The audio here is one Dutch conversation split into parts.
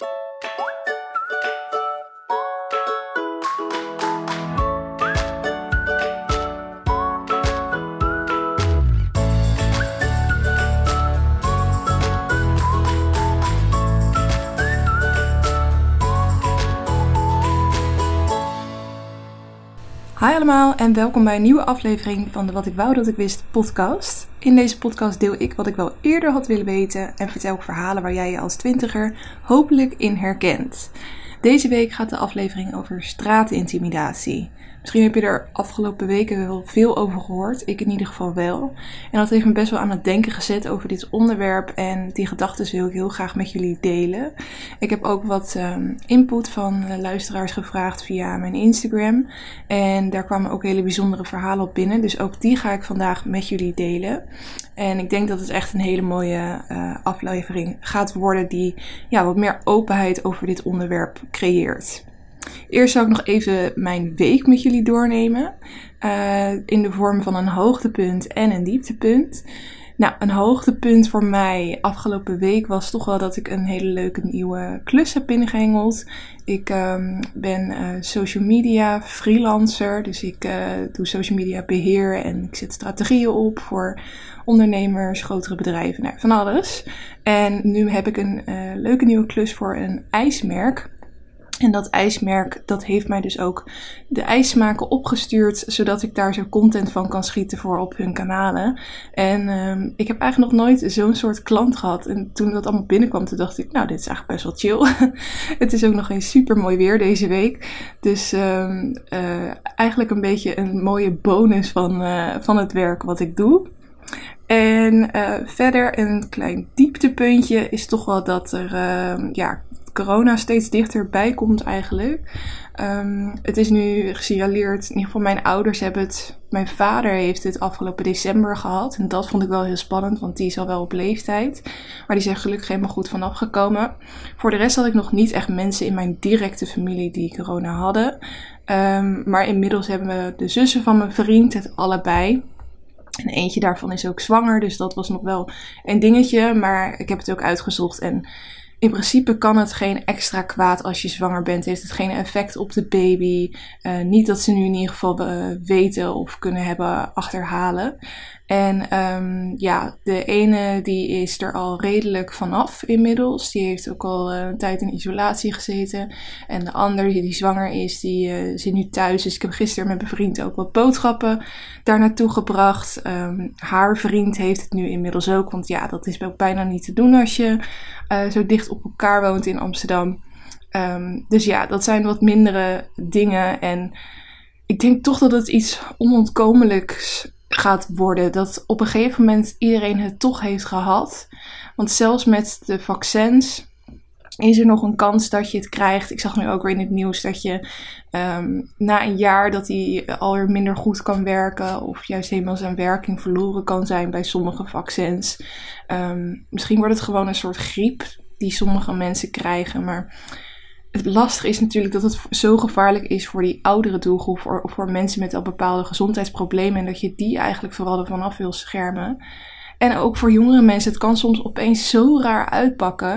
Hi allemaal en welkom bij een nieuwe aflevering van de Wat ik wou dat ik wist podcast. In deze podcast deel ik wat ik wel eerder had willen weten en vertel ik verhalen waar jij je als twintiger hopelijk in herkent. Deze week gaat de aflevering over straatintimidatie. Misschien heb je er afgelopen weken wel veel over gehoord. Ik in ieder geval wel. En dat heeft me best wel aan het denken gezet over dit onderwerp. En die gedachten wil ik heel graag met jullie delen. Ik heb ook wat um, input van luisteraars gevraagd via mijn Instagram. En daar kwamen ook hele bijzondere verhalen op binnen. Dus ook die ga ik vandaag met jullie delen. En ik denk dat het echt een hele mooie uh, aflevering gaat worden. Die ja, wat meer openheid over dit onderwerp creëert. Eerst zal ik nog even mijn week met jullie doornemen. Uh, in de vorm van een hoogtepunt en een dieptepunt. Nou, een hoogtepunt voor mij afgelopen week was toch wel dat ik een hele leuke nieuwe klus heb binnengehengeld. Ik um, ben uh, social media freelancer, dus ik uh, doe social media beheer en ik zet strategieën op voor ondernemers, grotere bedrijven, nou, van alles. En nu heb ik een leuke nieuwe klus voor een ijsmerk. En dat ijsmerk, dat heeft mij dus ook de ijsmaken opgestuurd, zodat ik daar zo content van kan schieten voor op hun kanalen. En um, ik heb eigenlijk nog nooit zo'n soort klant gehad. En toen dat allemaal binnenkwam, toen dacht ik, nou, dit is eigenlijk best wel chill. het is ook nog eens super mooi weer deze week. Dus um, uh, eigenlijk een beetje een mooie bonus van, uh, van het werk wat ik doe. En uh, verder een klein dieptepuntje is toch wel dat er uh, ja, corona steeds dichterbij komt eigenlijk. Um, het is nu gesignaleerd, in ieder geval mijn ouders hebben het, mijn vader heeft het afgelopen december gehad. En dat vond ik wel heel spannend, want die is al wel op leeftijd. Maar die zijn gelukkig helemaal goed vanaf gekomen. Voor de rest had ik nog niet echt mensen in mijn directe familie die corona hadden. Um, maar inmiddels hebben we de zussen van mijn vriend het allebei. En eentje daarvan is ook zwanger, dus dat was nog wel een dingetje. Maar ik heb het ook uitgezocht en in principe kan het geen extra kwaad als je zwanger bent. Heeft het geen effect op de baby. Uh, niet dat ze nu in ieder geval uh, weten of kunnen hebben achterhalen. En um, ja, de ene die is er al redelijk vanaf inmiddels. Die heeft ook al uh, een tijd in isolatie gezeten. En de ander die, zwanger is, die uh, zit nu thuis. Dus ik heb gisteren met mijn vriend ook wat boodschappen daar naartoe gebracht. Um, haar vriend heeft het nu inmiddels ook. Want ja, dat is ook bijna niet te doen als je uh, zo dicht op elkaar woont in Amsterdam. Um, dus ja, dat zijn wat mindere dingen. En ik denk toch dat het iets onontkomelijks gaat worden. Dat op een gegeven moment iedereen het toch heeft gehad. Want zelfs met de vaccins is er nog een kans dat je het krijgt. Ik zag nu ook weer in het nieuws dat je um, na een jaar dat hij alweer minder goed kan werken. Of juist helemaal zijn werking verloren kan zijn bij sommige vaccins. Um, misschien wordt het gewoon een soort griep die sommige mensen krijgen. Maar het lastige is natuurlijk dat het zo gevaarlijk is voor die oudere doelgroep, voor, voor mensen met al bepaalde gezondheidsproblemen, en dat je die eigenlijk vooral ervan af wil schermen. En ook voor jongere mensen, het kan soms opeens zo raar uitpakken.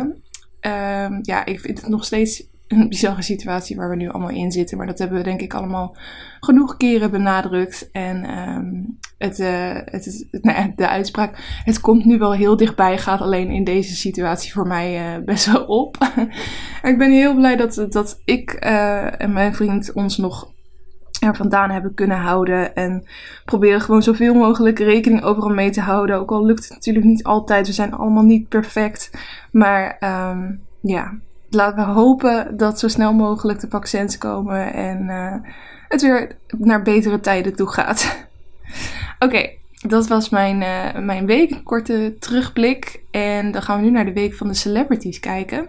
Um, ja, ik vind het nog steeds een bizarre situatie waar we nu allemaal in zitten. Maar dat hebben we denk ik allemaal genoeg keren benadrukt. En um, het, uh, het is, nou de uitspraak, het komt nu wel heel dichtbij, gaat alleen in deze situatie voor mij uh, best wel op. ik ben heel blij dat, dat ik uh, en mijn vriend ons nog er vandaan hebben kunnen houden. En proberen gewoon zoveel mogelijk rekening overal mee te houden. Ook al lukt het natuurlijk niet altijd. We zijn allemaal niet perfect. Maar um, ja, laten we hopen dat zo snel mogelijk de vaccins komen. En uh, het weer naar betere tijden toe gaat. Oké, dat was mijn, uh, mijn week. Een korte terugblik. En dan gaan we nu naar de week van de celebrities kijken.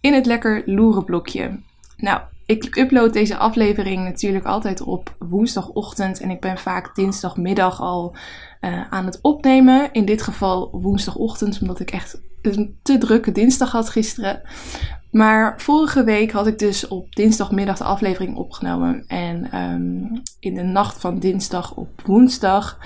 In het lekker loerenblokje. Nou, ik upload deze aflevering natuurlijk altijd op woensdagochtend en ik ben vaak dinsdagmiddag al uh, aan het opnemen. In dit geval woensdagochtend, omdat ik echt een te drukke dinsdag had gisteren. Maar vorige week had ik dus op dinsdagmiddag de aflevering opgenomen. En um, in de nacht van dinsdag op woensdag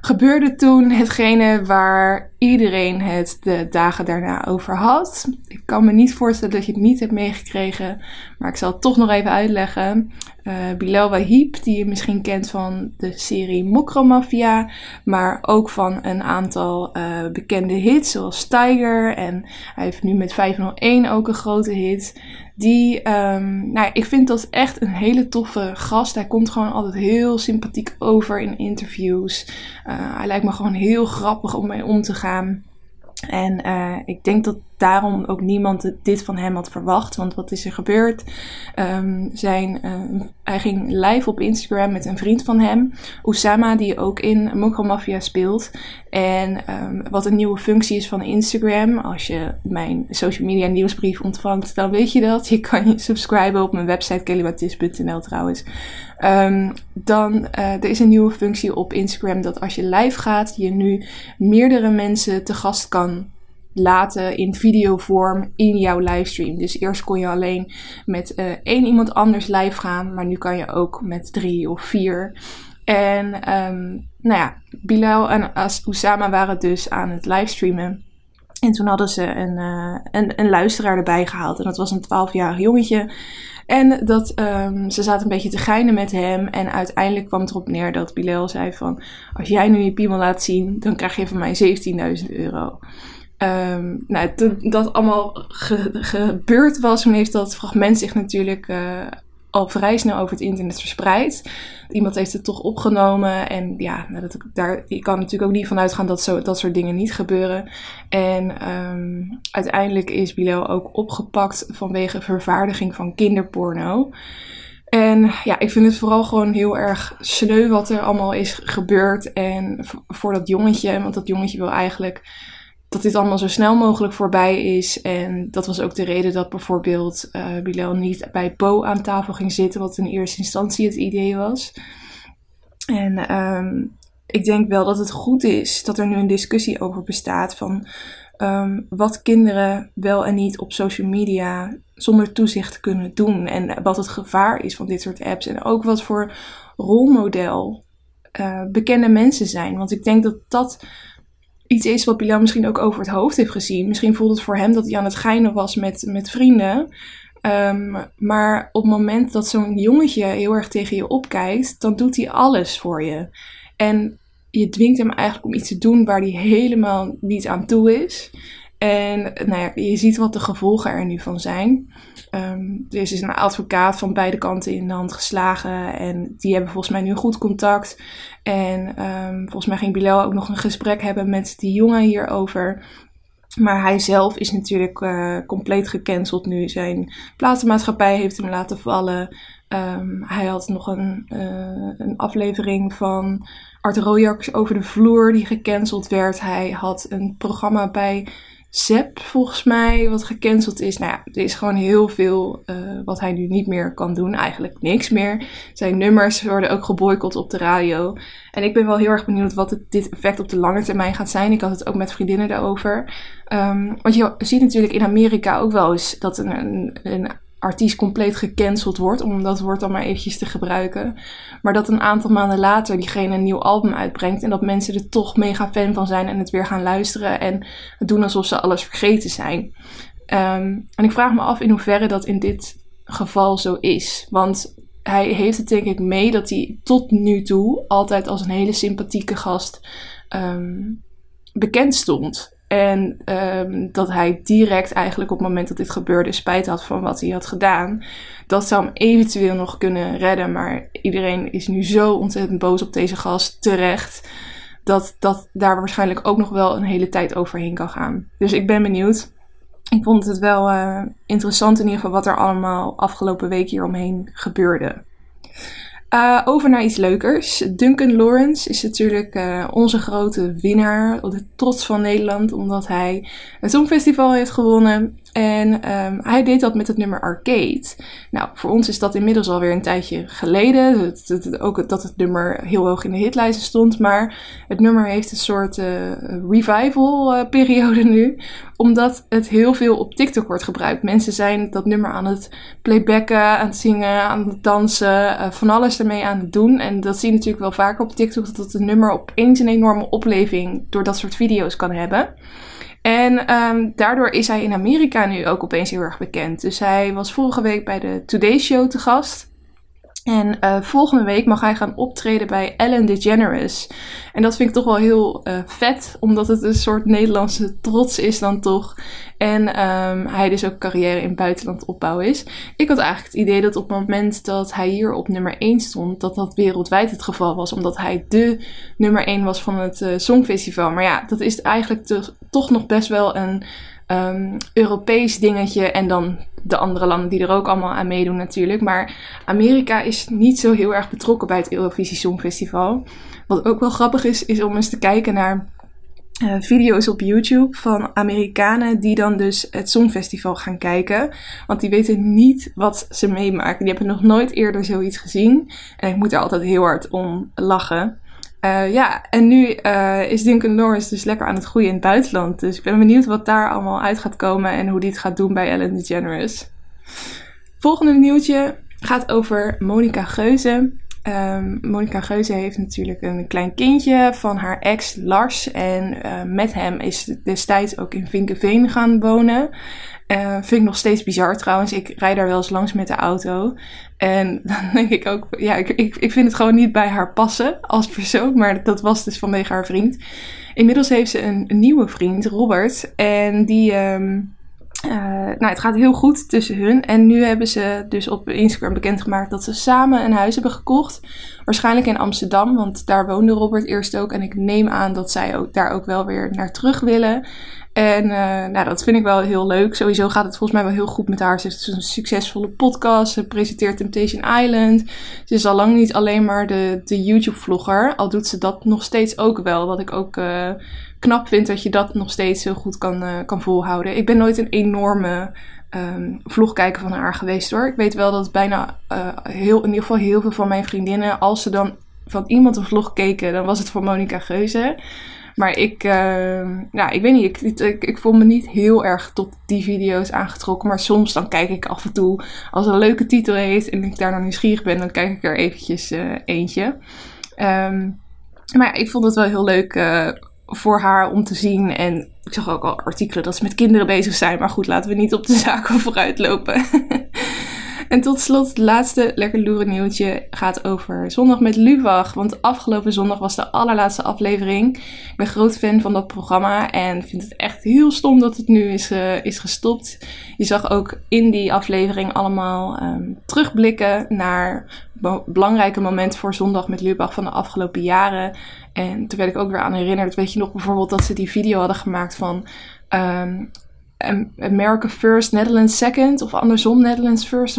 gebeurde toen hetgene waar iedereen het de dagen daarna over had. Ik kan me niet voorstellen dat je het niet hebt meegekregen, maar ik zal het toch nog even uitleggen. Uh, Bilal Wahib, die je misschien kent van de serie Mokromafia, maar ook van een aantal uh, bekende hits zoals Tiger en hij heeft nu met 501 ook een grote hit. Die, um, nou, ik vind dat echt een hele toffe gast. Hij komt gewoon altijd heel sympathiek over in interviews. Uh, hij lijkt me gewoon heel grappig om mee om te gaan. En uh, ik denk dat daarom ook niemand dit van hem had verwacht. Want wat is er gebeurd? Um, zijn, uh, hij ging live op Instagram met een vriend van hem, Osama, die ook in Mokro Mafia speelt. En um, wat een nieuwe functie is van Instagram. Als je mijn social media nieuwsbrief ontvangt, dan weet je dat. Je kan je subscriben op mijn website, kellybatis.nl trouwens. Um, dan, uh, er is een nieuwe functie op Instagram dat als je live gaat, je nu meerdere mensen te gast kan laten in videovorm in jouw livestream. Dus eerst kon je alleen met uh, één iemand anders live gaan, maar nu kan je ook met drie of vier. En um, nou ja, Bilal en Osama waren dus aan het livestreamen. En toen hadden ze een, uh, een, een luisteraar erbij gehaald. En dat was een 12-jarig jongetje. En dat, um, ze zaten een beetje te geinen met hem. En uiteindelijk kwam het erop neer dat Bilal zei van... Als jij nu je piemel laat zien, dan krijg je van mij 17.000 euro. Um, nou, toen dat allemaal ge gebeurd was, toen heeft dat fragment zich natuurlijk uh, al vrij snel over het internet verspreid. Iemand heeft het toch opgenomen. En ja, nou, dat, daar, je kan natuurlijk ook niet van uitgaan dat zo, dat soort dingen niet gebeuren. En um, uiteindelijk is Bilal ook opgepakt vanwege vervaardiging van kinderporno. En ja, ik vind het vooral gewoon heel erg sneu wat er allemaal is gebeurd. En voor dat jongetje, want dat jongetje wil eigenlijk dat dit allemaal zo snel mogelijk voorbij is. En dat was ook de reden dat bijvoorbeeld uh, Bilal niet bij Bo aan tafel ging zitten, wat in eerste instantie het idee was. En um, ik denk wel dat het goed is dat er nu een discussie over bestaat van um, wat kinderen wel en niet op social media zonder toezicht kunnen doen. En wat het gevaar is van dit soort apps. En ook wat voor rolmodel uh, bekende mensen zijn. Want ik denk dat dat iets is wat Bilal misschien ook over het hoofd heeft gezien. Misschien voelt het voor hem dat hij aan het geinen was met, met vrienden. Um, maar op het moment dat zo'n jongetje heel erg tegen je opkijkt, dan doet hij alles voor je. En je dwingt hem eigenlijk om iets te doen waar hij helemaal niet aan toe is. En nou ja, je ziet wat de gevolgen er nu van zijn. Um, er is een advocaat van beide kanten in de hand geslagen. En die hebben volgens mij nu goed contact. En um, volgens mij ging Bilal ook nog een gesprek hebben met die jongen hierover. Maar hij zelf is natuurlijk uh, compleet gecanceld nu. Zijn platenmaatschappij heeft hem laten vallen. Um, hij had nog een, uh, een aflevering van Art Rojax over de vloer die gecanceld werd. Hij had een programma bij Zep, volgens mij, wat gecanceld is. Nou ja, er is gewoon heel veel uh, wat hij nu niet meer kan doen. Eigenlijk niks meer. Zijn nummers worden ook geboycott op de radio. En ik ben wel heel erg benieuwd wat dit effect op de lange termijn gaat zijn. Ik had het ook met vriendinnen daarover. Um, want je ziet natuurlijk in Amerika ook wel eens dat een, een, een artiest compleet gecanceld wordt, om dat woord dan maar eventjes te gebruiken. Maar dat een aantal maanden later diegene een nieuw album uitbrengt en dat mensen er toch mega fan van zijn en het weer gaan luisteren en doen alsof ze alles vergeten zijn. Um, en ik vraag me af in hoeverre dat in dit geval zo is. Want hij heeft het denk ik mee dat hij tot nu toe altijd als een hele sympathieke gast um, bekend stond. En um, dat hij direct eigenlijk op het moment dat dit gebeurde spijt had van wat hij had gedaan. Dat zou hem eventueel nog kunnen redden. Maar iedereen is nu zo ontzettend boos op deze gast terecht. Dat, dat daar waarschijnlijk ook nog wel een hele tijd overheen kan gaan. Dus ik ben benieuwd. Ik vond het wel uh, interessant in ieder geval wat er allemaal afgelopen week hieromheen gebeurde. Uh, over naar iets leukers. Duncan Lawrence is natuurlijk uh, onze grote winnaar, de trots van Nederland, omdat hij het Songfestival heeft gewonnen. En um, hij deed dat met het nummer Arcade. Nou, voor ons is dat inmiddels alweer een tijdje geleden. Ook dat het nummer heel hoog in de hitlijsten stond. Maar het nummer heeft een soort uh, revival uh, periode nu. Omdat het heel veel op TikTok wordt gebruikt. Mensen zijn dat nummer aan het playbacken, aan het zingen, aan het dansen. Uh, van alles ermee aan het doen. En dat zie je natuurlijk wel vaker op TikTok. Dat het nummer opeens een enorme opleving door dat soort video's kan hebben. En um, daardoor is hij in Amerika nu ook opeens heel erg bekend. Dus hij was vorige week bij de Today Show te gast. En uh, volgende week mag hij gaan optreden bij Ellen DeGeneres. En dat vind ik toch wel heel uh, vet, omdat het een soort Nederlandse trots is dan toch. En um, hij dus ook carrière in buitenland opbouwen is. Ik had eigenlijk het idee dat op het moment dat hij hier op nummer 1 stond, dat dat wereldwijd het geval was. Omdat hij de nummer 1 was van het uh, Songfestival. Maar ja, dat is eigenlijk toch nog best wel een um, Europees dingetje. En dan de andere landen die er ook allemaal aan meedoen natuurlijk. Maar Amerika is niet zo heel erg betrokken bij het Eurovisie Songfestival. Wat ook wel grappig is, is om eens te kijken naar uh, video's op YouTube van Amerikanen die dan dus het Songfestival gaan kijken. Want die weten niet wat ze meemaken. Die hebben nog nooit eerder zoiets gezien. En ik moet daar altijd heel hard om lachen. Uh, ja, en nu uh, is Duncan Lawrence dus lekker aan het groeien in het buitenland. Dus ik ben benieuwd wat daar allemaal uit gaat komen en hoe die het gaat doen bij Ellen DeGeneres. Volgende nieuwtje gaat over Monica Geuze. Um, Monica Geuze heeft natuurlijk een klein kindje van haar ex Lars. En uh, met hem is destijds ook in Vinkenveen gaan wonen. Uh, vind ik nog steeds bizar trouwens. Ik rijd daar wel eens langs met de auto. En dan denk ik ook, ja, ik, ik, vind het gewoon niet bij haar passen als persoon. Maar dat was dus vanwege haar vriend. Inmiddels heeft ze een, nieuwe vriend, Robert. En die. Um, uh, nou, het gaat heel goed tussen hun. En nu hebben ze dus op Instagram bekendgemaakt dat ze samen een huis hebben gekocht. Waarschijnlijk in Amsterdam, want daar woonde Robert eerst ook. En ik neem aan dat zij ook, daar ook wel weer naar terug willen. En uh, nou, dat vind ik wel heel leuk. Sowieso gaat het volgens mij wel heel goed met haar. Ze heeft een succesvolle podcast. Ze presenteert Temptation Island. Ze is al lang niet alleen maar de, de YouTube-vlogger. Al doet ze dat nog steeds ook wel. Wat ik ook uh, knap vind dat je dat nog steeds heel goed kan, uh, kan volhouden. Ik ben nooit een enorme um, vlogkijker van haar geweest hoor. Ik weet wel dat bijna heel, in ieder geval heel veel van mijn vriendinnen, als ze dan van iemand een vlog keken, dan was het voor Monica Geuze. Maar ik, uh, ja, ik weet niet, ik, ik, ik, voel me niet heel erg tot die video's aangetrokken. Maar soms dan kijk ik af en toe, als een leuke titel heeft en ik daar dan nieuwsgierig ben, dan kijk ik er eventjes uh, eentje. Um, maar ik vond het wel heel leuk uh, voor haar om te zien. En ik zag ook al artikelen dat ze met kinderen bezig zijn. Maar goed, laten we niet op de zaken vooruit lopen. En tot slot, het laatste lekker loeren nieuwtje gaat over Zondag met Lubach. Want afgelopen zondag was de allerlaatste aflevering. Ik ben groot fan van dat programma en vind het echt heel stom dat het nu is, uh, is gestopt. Je zag ook in die aflevering allemaal um, terugblikken naar belangrijke momenten voor Zondag met Lubach van de afgelopen jaren. En toen werd ik ook weer aan herinnerd, weet je nog bijvoorbeeld dat ze die video hadden gemaakt van um, America First, Netherlands Second. Of andersom, Netherlands First.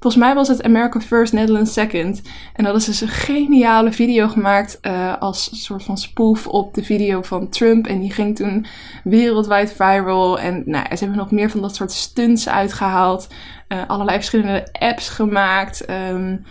volgens mij was het America First, Netherlands Second. En dat is dus een geniale video gemaakt uh, als soort van spoof op de video van Trump. En die ging toen wereldwijd viral. En nou, ze hebben nog meer van dat soort stunts uitgehaald. Uh, allerlei verschillende apps gemaakt. Um,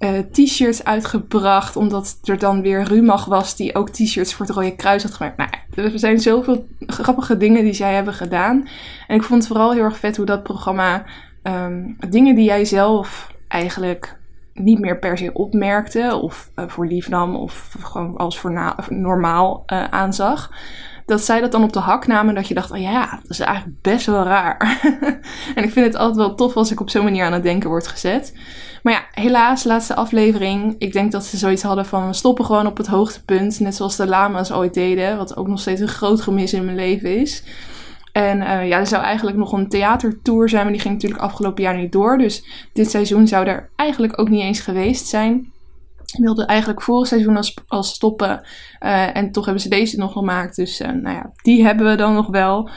uh, t-shirts uitgebracht. Omdat er dan weer Rumach was die ook t-shirts voor het Rode Kruis had gemaakt. Nou, er zijn zoveel grappige dingen die zij hebben gedaan. En ik vond het vooral heel erg vet hoe dat programma um, dingen die jij zelf eigenlijk niet meer per se opmerkte. Of uh, voor lief nam. Of gewoon als voor normaal uh, aanzag dat zij dat dan op de hak namen. Dat je dacht, oh ja, dat is eigenlijk best wel raar. en ik vind het altijd wel tof als ik op zo'n manier aan het denken word gezet. Maar ja, helaas, laatste aflevering. Ik denk dat ze zoiets hadden van we stoppen gewoon op het hoogtepunt. Net zoals de lama's ooit deden. Wat ook nog steeds een groot gemis in mijn leven is. En uh, ja, er zou eigenlijk nog een theatertour zijn, maar die ging natuurlijk afgelopen jaar niet door. Dus dit seizoen zou er eigenlijk ook niet eens geweest zijn. Ik wilde eigenlijk vorig seizoen als, stoppen. Uh, en toch hebben ze deze nog gemaakt. Dus uh, nou ja, die hebben we dan nog wel.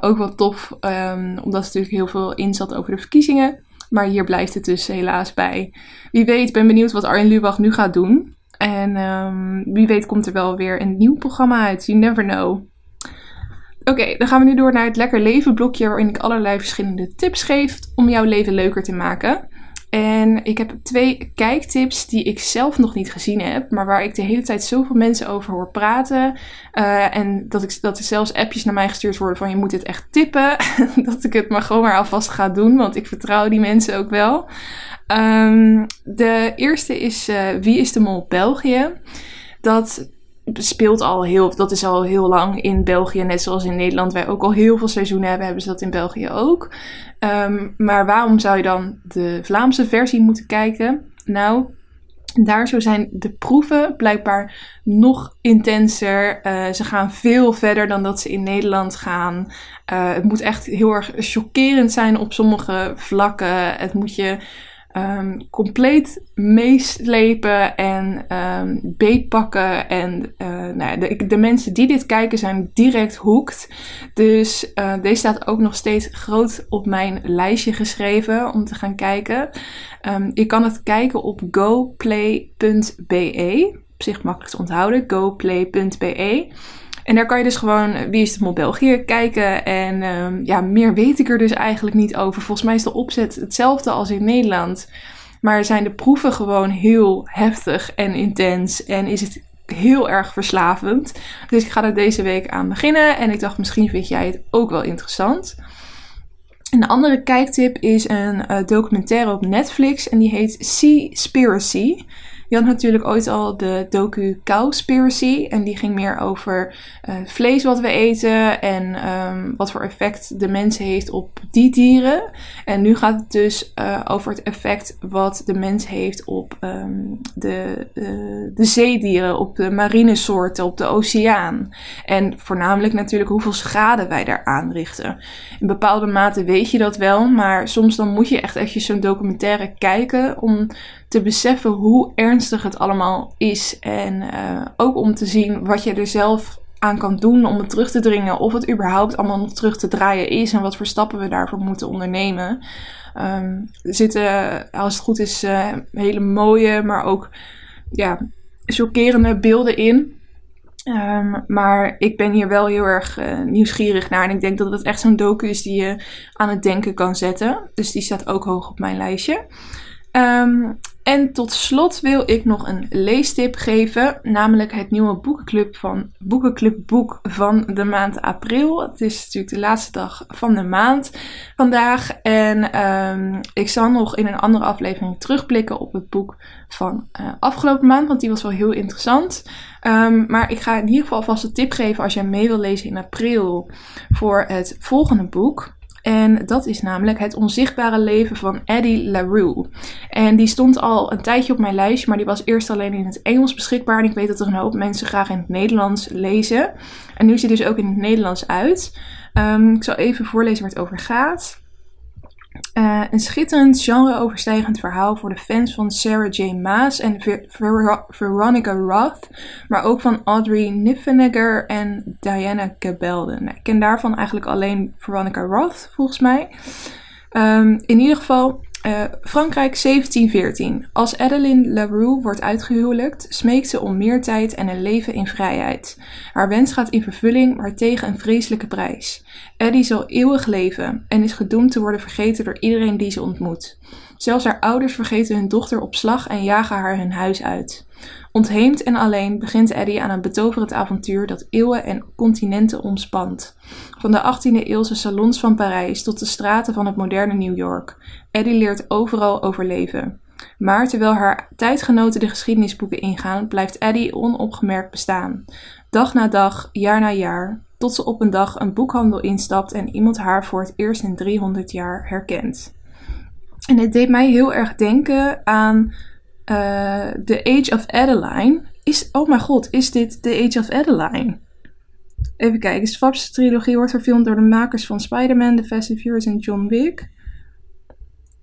Ook wel tof, um, omdat er natuurlijk heel veel in zat over de verkiezingen. Maar hier blijft het dus helaas bij. Wie weet, ben benieuwd wat Arjen Lubach nu gaat doen. En um, wie weet komt er wel weer een nieuw programma uit. You never know. Oké, dan gaan we nu door naar het Lekker Leven blokje waarin ik allerlei verschillende tips geef om jouw leven leuker te maken. En ik heb twee kijktips die ik zelf nog niet gezien heb, maar waar ik de hele tijd zoveel mensen over hoor praten. Uh, en dat, ik, dat er zelfs appjes naar mij gestuurd worden van je moet dit echt tippen. dat ik het maar gewoon maar alvast ga doen, want ik vertrouw die mensen ook wel. Um, de eerste is uh, Wie is de Mol België? Dat speelt al heel, dat is al heel lang in België, net zoals in Nederland wij ook al heel veel seizoenen hebben, hebben ze dat in België ook. Um, maar waarom zou je dan de Vlaamse versie moeten kijken? Nou, daar zo zijn de proeven blijkbaar nog intenser. Uh, ze gaan veel verder dan dat ze in Nederland gaan. Uh, het moet echt heel erg chockerend zijn op sommige vlakken. Het moet je um, compleet meeslepen en um, beetpakken. En uh, nou, de, de, mensen die dit kijken zijn direct hooked. Dus uh, deze staat ook nog steeds groot op mijn lijstje geschreven om te gaan kijken. Um, je kan het kijken op goplay.be. Op zich makkelijk te onthouden, goplay.be. En daar kan je dus gewoon Wie is het Mol België kijken. En um, ja, meer weet ik er dus eigenlijk niet over. Volgens mij is de opzet hetzelfde als in Nederland. Maar zijn de proeven gewoon heel heftig en intens. En is het heel erg verslavend. Dus ik ga er deze week aan beginnen. En ik dacht, misschien vind jij het ook wel interessant. Een andere kijktip is een uh, documentaire op Netflix. En die heet Seaspiracy. Je had natuurlijk ooit al de docu Cowspiracy. En die ging meer over uh, vlees wat we eten. En um, wat voor effect de mens heeft op die dieren. En nu gaat het dus uh, over het effect wat de mens heeft op um, de, uh, de zeedieren. Op de marine soorten, op de oceaan. En voornamelijk natuurlijk hoeveel schade wij daar aanrichten. In bepaalde mate weet je dat wel. Maar soms dan moet je echt even zo'n documentaire kijken. Om te beseffen hoe ernstig het allemaal is. En uh, ook om te zien wat je er zelf aan kan doen om het terug te dringen. Of het überhaupt allemaal nog terug te draaien is. En wat voor stappen we daarvoor moeten ondernemen. Er zitten, als het goed is, uh, hele mooie, maar ook ja, chockerende beelden in. Um, maar ik ben hier wel heel erg nieuwsgierig naar. En ik denk dat het echt zo'n docu is die je aan het denken kan zetten. Dus die staat ook hoog op mijn lijstje. Um, en tot slot wil ik nog een leestip geven, namelijk het nieuwe boekenclub van Boekenclub Boek van de maand april. Het is natuurlijk de laatste dag van de maand vandaag. En um, ik zal nog in een andere aflevering terugblikken op het boek van uh, afgelopen maand, want die was wel heel interessant. Um, maar ik ga in ieder geval vast een tip geven als jij mee wil lezen in april voor het volgende boek. En dat is namelijk Het Onzichtbare Leven van Eddie LaRue. En die stond al een tijdje op mijn lijstje, maar die was eerst alleen in het Engels beschikbaar. En ik weet dat er een hoop mensen graag in het Nederlands lezen. En nu is hij dus ook in het Nederlands uit. Um, ik zal even voorlezen waar het over gaat. Uh, een schitterend genre-overstijgend verhaal voor de fans van Sarah J. Maas en Ver Ver Veronica Roth, maar ook van Audrey Niffenegger en Diana Gabaldon. Nou, ik ken daarvan eigenlijk alleen Veronica Roth, volgens mij. Um, in ieder geval, uh, Frankrijk 1714. Als Adeline LaRue wordt uitgehuwelijkt, smeekt ze om meer tijd en een leven in vrijheid. Haar wens gaat in vervulling, maar tegen een vreselijke prijs. Eddie zal eeuwig leven en is gedoemd te worden vergeten door iedereen die ze ontmoet. Zelfs haar ouders vergeten hun dochter op slag en jagen haar hun huis uit. Ontheemd en alleen begint Eddie aan een betoverend avontuur dat eeuwen en continenten omspant. Van de 18e-eeuwse salons van Parijs tot de straten van het moderne New York. Eddie leert overal overleven. Maar terwijl haar tijdgenoten de geschiedenisboeken ingaan, blijft Eddie onopgemerkt bestaan. Dag na dag, jaar na jaar, tot ze op een dag een boekhandel instapt en iemand haar voor het eerst in 300 jaar herkent. En het deed mij heel erg denken aan uh, The Age of Adeline. Is, oh mijn god, is dit The Age of Adeline? Even kijken, de Swapse trilogie wordt verfilmd door de makers van Spider-Man, The Fast and Furious en John Wick.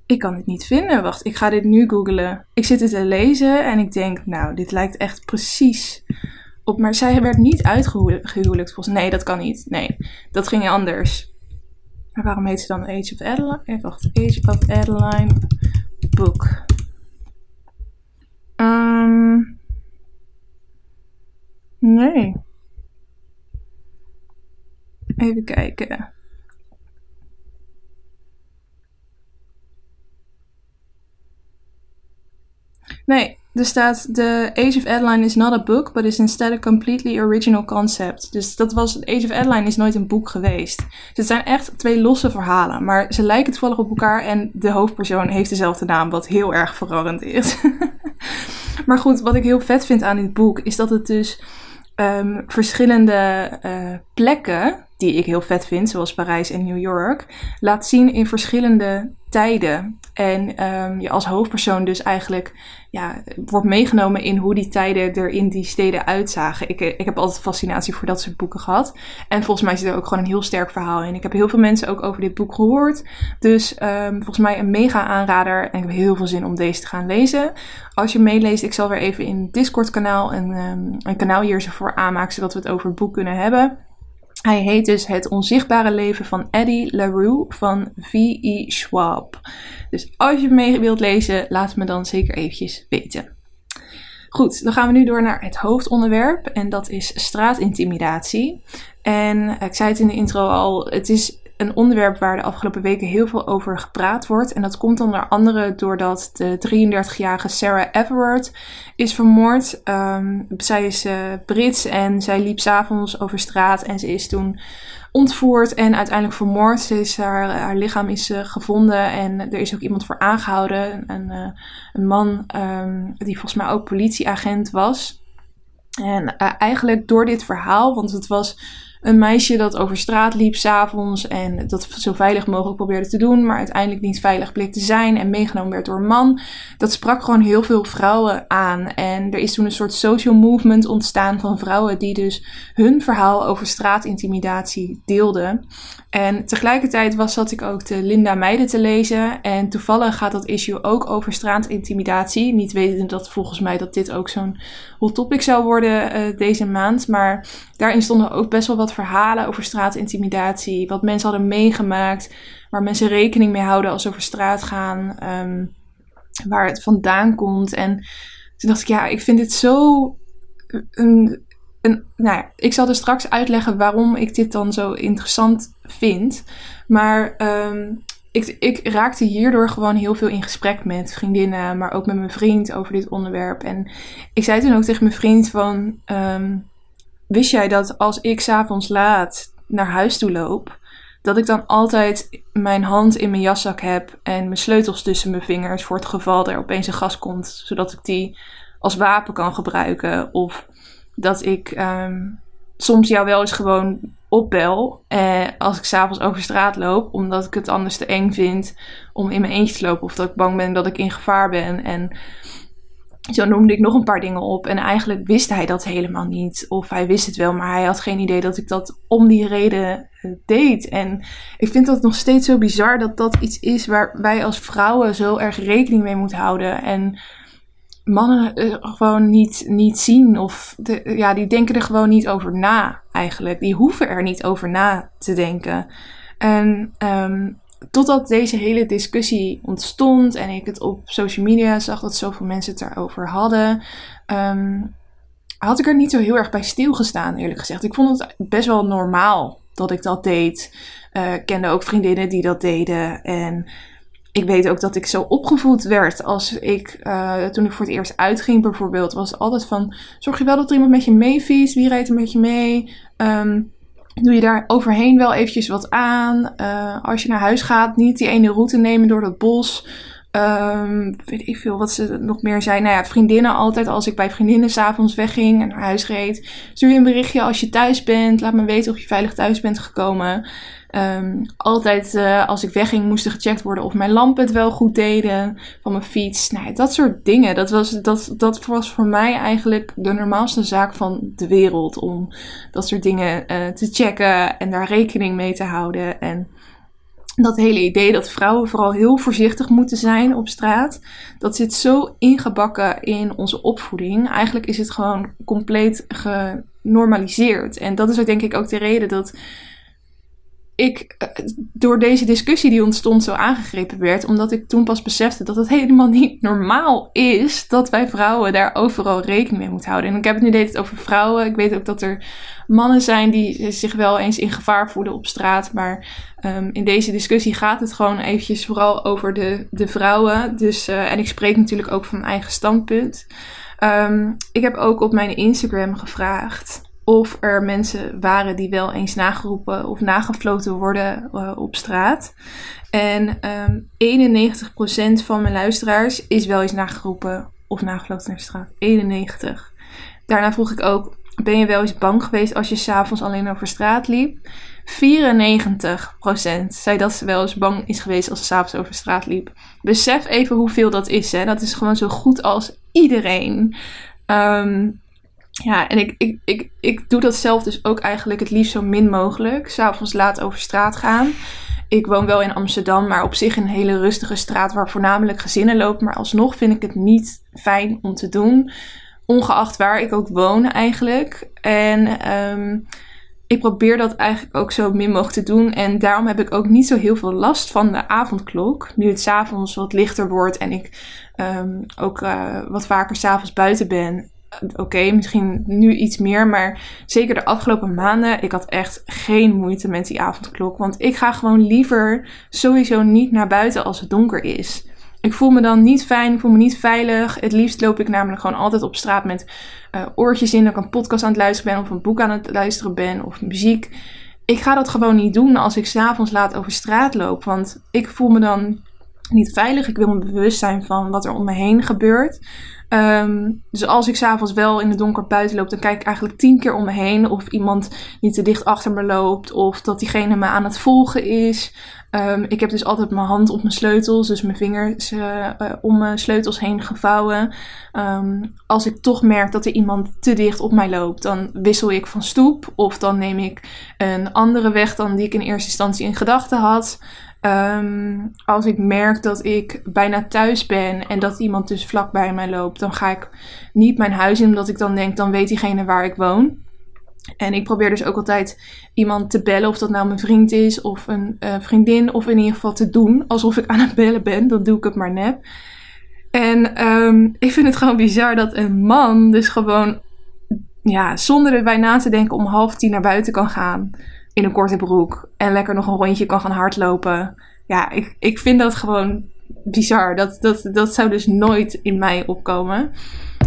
Ik kan het niet vinden. Wacht, ik ga dit nu googlen. Ik zit het te lezen en ik denk, nou, dit lijkt echt precies op. Maar zij werd niet uitgehuwelijkt volgens Nee, dat kan niet. Nee, dat ging anders. Maar waarom heet ze dan Age of Adeline? Even wacht. Age of Adeline book. Um, Even kijken. Nee, er staat: The Age of Adeline is not a book, but is instead a completely original concept. Dus dat was: Age of Adeline is nooit een boek geweest. Dus het zijn echt twee losse verhalen, maar ze lijken toevallig op elkaar en de hoofdpersoon heeft dezelfde naam, wat heel erg verwarrend is. maar goed, wat ik heel vet vind aan dit boek is dat het dus um, verschillende uh, plekken, die ik heel vet vind, zoals Parijs en New York, laat zien in verschillende tijden. En um, je als hoofdpersoon dus eigenlijk ja, wordt meegenomen in hoe die tijden er in die steden uitzagen. Ik, ik heb altijd fascinatie voor dat soort boeken gehad. En volgens mij zit er ook gewoon een heel sterk verhaal in. Ik heb heel veel mensen ook over dit boek gehoord. Dus um, volgens mij een mega aanrader. En ik heb heel veel zin om deze te gaan lezen. Als je meeleest, ik zal weer even in het Discord kanaal een, um, een kanaal hier voor aanmaken. Zodat we het over het boek kunnen hebben. Hij heet dus Het onzichtbare leven van Eddie LaRue van V.E. Schwab. Dus als je mee wilt lezen, laat me dan zeker eventjes weten. Goed, dan gaan we nu door naar het hoofdonderwerp en dat is straatintimidatie. En ik zei het in de intro al, het is een onderwerp waar de afgelopen weken heel veel over gepraat wordt. En dat komt onder andere doordat de 33-jarige Sarah Everard is vermoord. Um, zij is uh, Brits en zij liep s'avonds over straat en ze is toen ontvoerd en uiteindelijk vermoord. Ze is, haar, lichaam is uh, gevonden en er is ook iemand voor aangehouden. Een, uh, een man um, die volgens mij ook politieagent was. En eigenlijk door dit verhaal, want het was een meisje dat over straat liep s'avonds en dat zo veilig mogelijk probeerde te doen, maar uiteindelijk niet veilig bleek te zijn en meegenomen werd door een man. Dat sprak gewoon heel veel vrouwen aan. En er is toen een soort social movement ontstaan van vrouwen die dus hun verhaal over straatintimidatie deelden. En tegelijkertijd was, zat ik ook de Linda Meijden te lezen. En toevallig gaat dat issue ook over straatintimidatie. Niet wetende dat volgens mij dat dit ook zo'n hot topic zou worden uh, deze maand. Maar daarin stonden ook best wel wat verhalen over straatintimidatie. Wat mensen hadden meegemaakt. Waar mensen rekening mee houden als ze over straat gaan. Um, waar het vandaan komt. En toen dacht ik, ja, ik vind dit zo een een, nou ja, ik zal er straks uitleggen waarom ik dit dan zo interessant vind. Maar um, ik, ik raakte hierdoor gewoon heel veel in gesprek met vriendinnen, maar ook met mijn vriend over dit onderwerp. En ik zei toen ook tegen mijn vriend van, um, wist jij dat als ik s'avonds laat naar huis toe loop, dat ik dan altijd mijn hand in mijn jaszak heb en mijn sleutels tussen mijn vingers voor het geval er opeens een gas komt, zodat ik die als wapen kan gebruiken of dat ik um, soms jou wel eens gewoon opbel eh, als ik s'avonds over straat loop, omdat ik het anders te eng vind om in mijn eentje te lopen of dat ik bang ben dat ik in gevaar ben. En zo noemde ik nog een paar dingen op en eigenlijk wist hij dat helemaal niet. Of hij wist het wel, maar hij had geen idee dat ik dat om die reden eh, deed. En ik vind dat nog steeds zo bizar dat dat iets is waar wij als vrouwen zo erg rekening mee moeten houden. En mannen uh, gewoon niet, niet zien. Of ja, die denken er gewoon niet over na eigenlijk. Die hoeven er niet over na te denken. En um, totdat deze hele discussie ontstond en ik het op social media zag dat zoveel mensen het erover hadden, um, had ik er niet zo heel erg bij stilgestaan, eerlijk gezegd. Ik vond het best wel normaal dat ik dat deed. Uh, kende ook vriendinnen die dat deden. En ik weet ook dat ik zo opgevoed werd als ik, uh, toen ik voor het eerst uitging bijvoorbeeld, was altijd van, zorg je wel dat er iemand met je meefietst, wie rijdt er met je mee, um, doe je daar overheen wel eventjes wat aan, uh, als je naar huis gaat, niet die ene route nemen door dat bos, um, weet ik veel wat ze nog meer zijn. Nou ja, vriendinnen altijd, als ik bij vriendinnen s'avonds wegging en naar huis reed, stuur je een berichtje als je thuis bent, laat me weten of je veilig thuis bent gekomen. Um, altijd uh, als ik wegging moest er gecheckt worden of mijn lampen het wel goed deden van mijn fiets. Nou, dat soort dingen. Dat was, dat, dat was voor mij eigenlijk de normaalste zaak van de wereld. Om dat soort dingen uh, te checken en daar rekening mee te houden. En dat hele idee dat vrouwen vooral heel voorzichtig moeten zijn op straat, dat zit zo ingebakken in onze opvoeding. Eigenlijk is het gewoon compleet genormaliseerd. En dat is ook denk ik ook de reden dat ik eh, door deze discussie die ontstond zo aangegrepen werd. Omdat ik toen pas besefte dat het helemaal niet normaal is dat wij vrouwen daar overal rekening mee moeten houden. En ik heb het nu deed het over vrouwen. Ik weet ook dat er mannen zijn die zich wel eens in gevaar voelen op straat. Maar um, in deze discussie gaat het gewoon eventjes vooral over de, de vrouwen. Dus, uh, en ik spreek natuurlijk ook van mijn eigen standpunt. Um, ik heb ook op mijn Instagram gevraagd of er mensen waren die wel eens nageroepen of nagefloten worden uh, op straat. En um, 91% van mijn luisteraars is wel eens nageroepen of nagefloten naar straat. 91. Daarna vroeg ik ook, ben je wel eens bang geweest als je s'avonds alleen over straat liep? 94% zei dat ze wel eens bang is geweest als ze s'avonds over straat liep. Besef even hoeveel dat is. Hè? Dat is gewoon zo goed als iedereen. Um, ja, en ik, ik, ik, ik doe dat zelf dus ook eigenlijk het liefst zo min mogelijk. S'avonds laat over straat gaan. Ik woon wel in Amsterdam, maar op zich een hele rustige straat waar voornamelijk gezinnen lopen. Maar alsnog vind ik het niet fijn om te doen. Ongeacht waar ik ook woon eigenlijk. En um, ik probeer dat eigenlijk ook zo min mogelijk te doen. En daarom heb ik ook niet zo heel veel last van de avondklok. Nu het s'avonds wat lichter wordt en ik um, ook uh, wat vaker s'avonds buiten ben oké, misschien nu iets meer, maar zeker de afgelopen maanden, ik had echt geen moeite met die avondklok. Want ik ga gewoon liever sowieso niet naar buiten als het donker is. Ik voel me dan niet fijn, ik voel me niet veilig. Het liefst loop ik namelijk gewoon altijd op straat met uh, oortjes in, dat ik een podcast aan het luisteren ben of een boek aan het luisteren ben of muziek. Ik ga dat gewoon niet doen als ik s'avonds laat over straat loop, want ik voel me dan niet veilig. Ik wil me bewust zijn van wat er om me heen gebeurt. Um, dus als ik s'avonds wel in het donker buiten loop, dan kijk ik eigenlijk tien keer om me heen of iemand niet te dicht achter me loopt of dat diegene me aan het volgen is. Um, ik heb dus altijd mijn hand op mijn sleutels, dus mijn vingers uh, om mijn sleutels heen gevouwen. Um, als ik toch merk dat er iemand te dicht op mij loopt, dan wissel ik van stoep of dan neem ik een andere weg dan die ik in eerste instantie in gedachten had. Um, als ik merk dat ik bijna thuis ben en dat iemand dus vlak bij mij loopt, dan ga ik niet mijn huis in, omdat ik dan denk, dan weet diegene waar ik woon. En ik probeer dus ook altijd iemand te bellen, of dat nou mijn vriend is of een uh, vriendin, of in ieder geval te doen alsof ik aan het bellen ben. Dan doe ik het maar nep. En um, ik vind het gewoon bizar dat een man dus gewoon, ja, zonder erbij na te denken, om half tien naar buiten kan gaan in een korte broek en lekker nog een rondje kan gaan hardlopen. Ja, ik, ik vind dat gewoon bizar. Dat, dat, dat zou dus nooit in mij opkomen.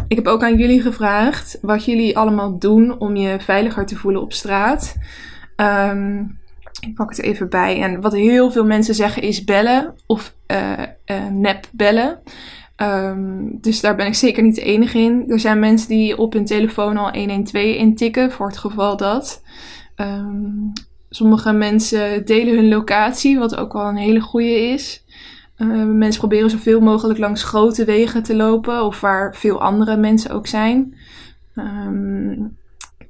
Ik heb ook aan jullie gevraagd wat jullie allemaal doen om je veiliger te voelen op straat. Um, ik pak het even bij. En wat heel veel mensen zeggen is bellen of uh, uh, nep bellen. Um, dus daar ben ik zeker niet de enige in. Er zijn mensen die op hun telefoon al 112 intikken voor het geval dat. Um, sommige mensen delen hun locatie, wat ook wel een hele goede is. Uh, mensen proberen zoveel mogelijk langs grote wegen te lopen, of waar veel andere mensen ook zijn. Um,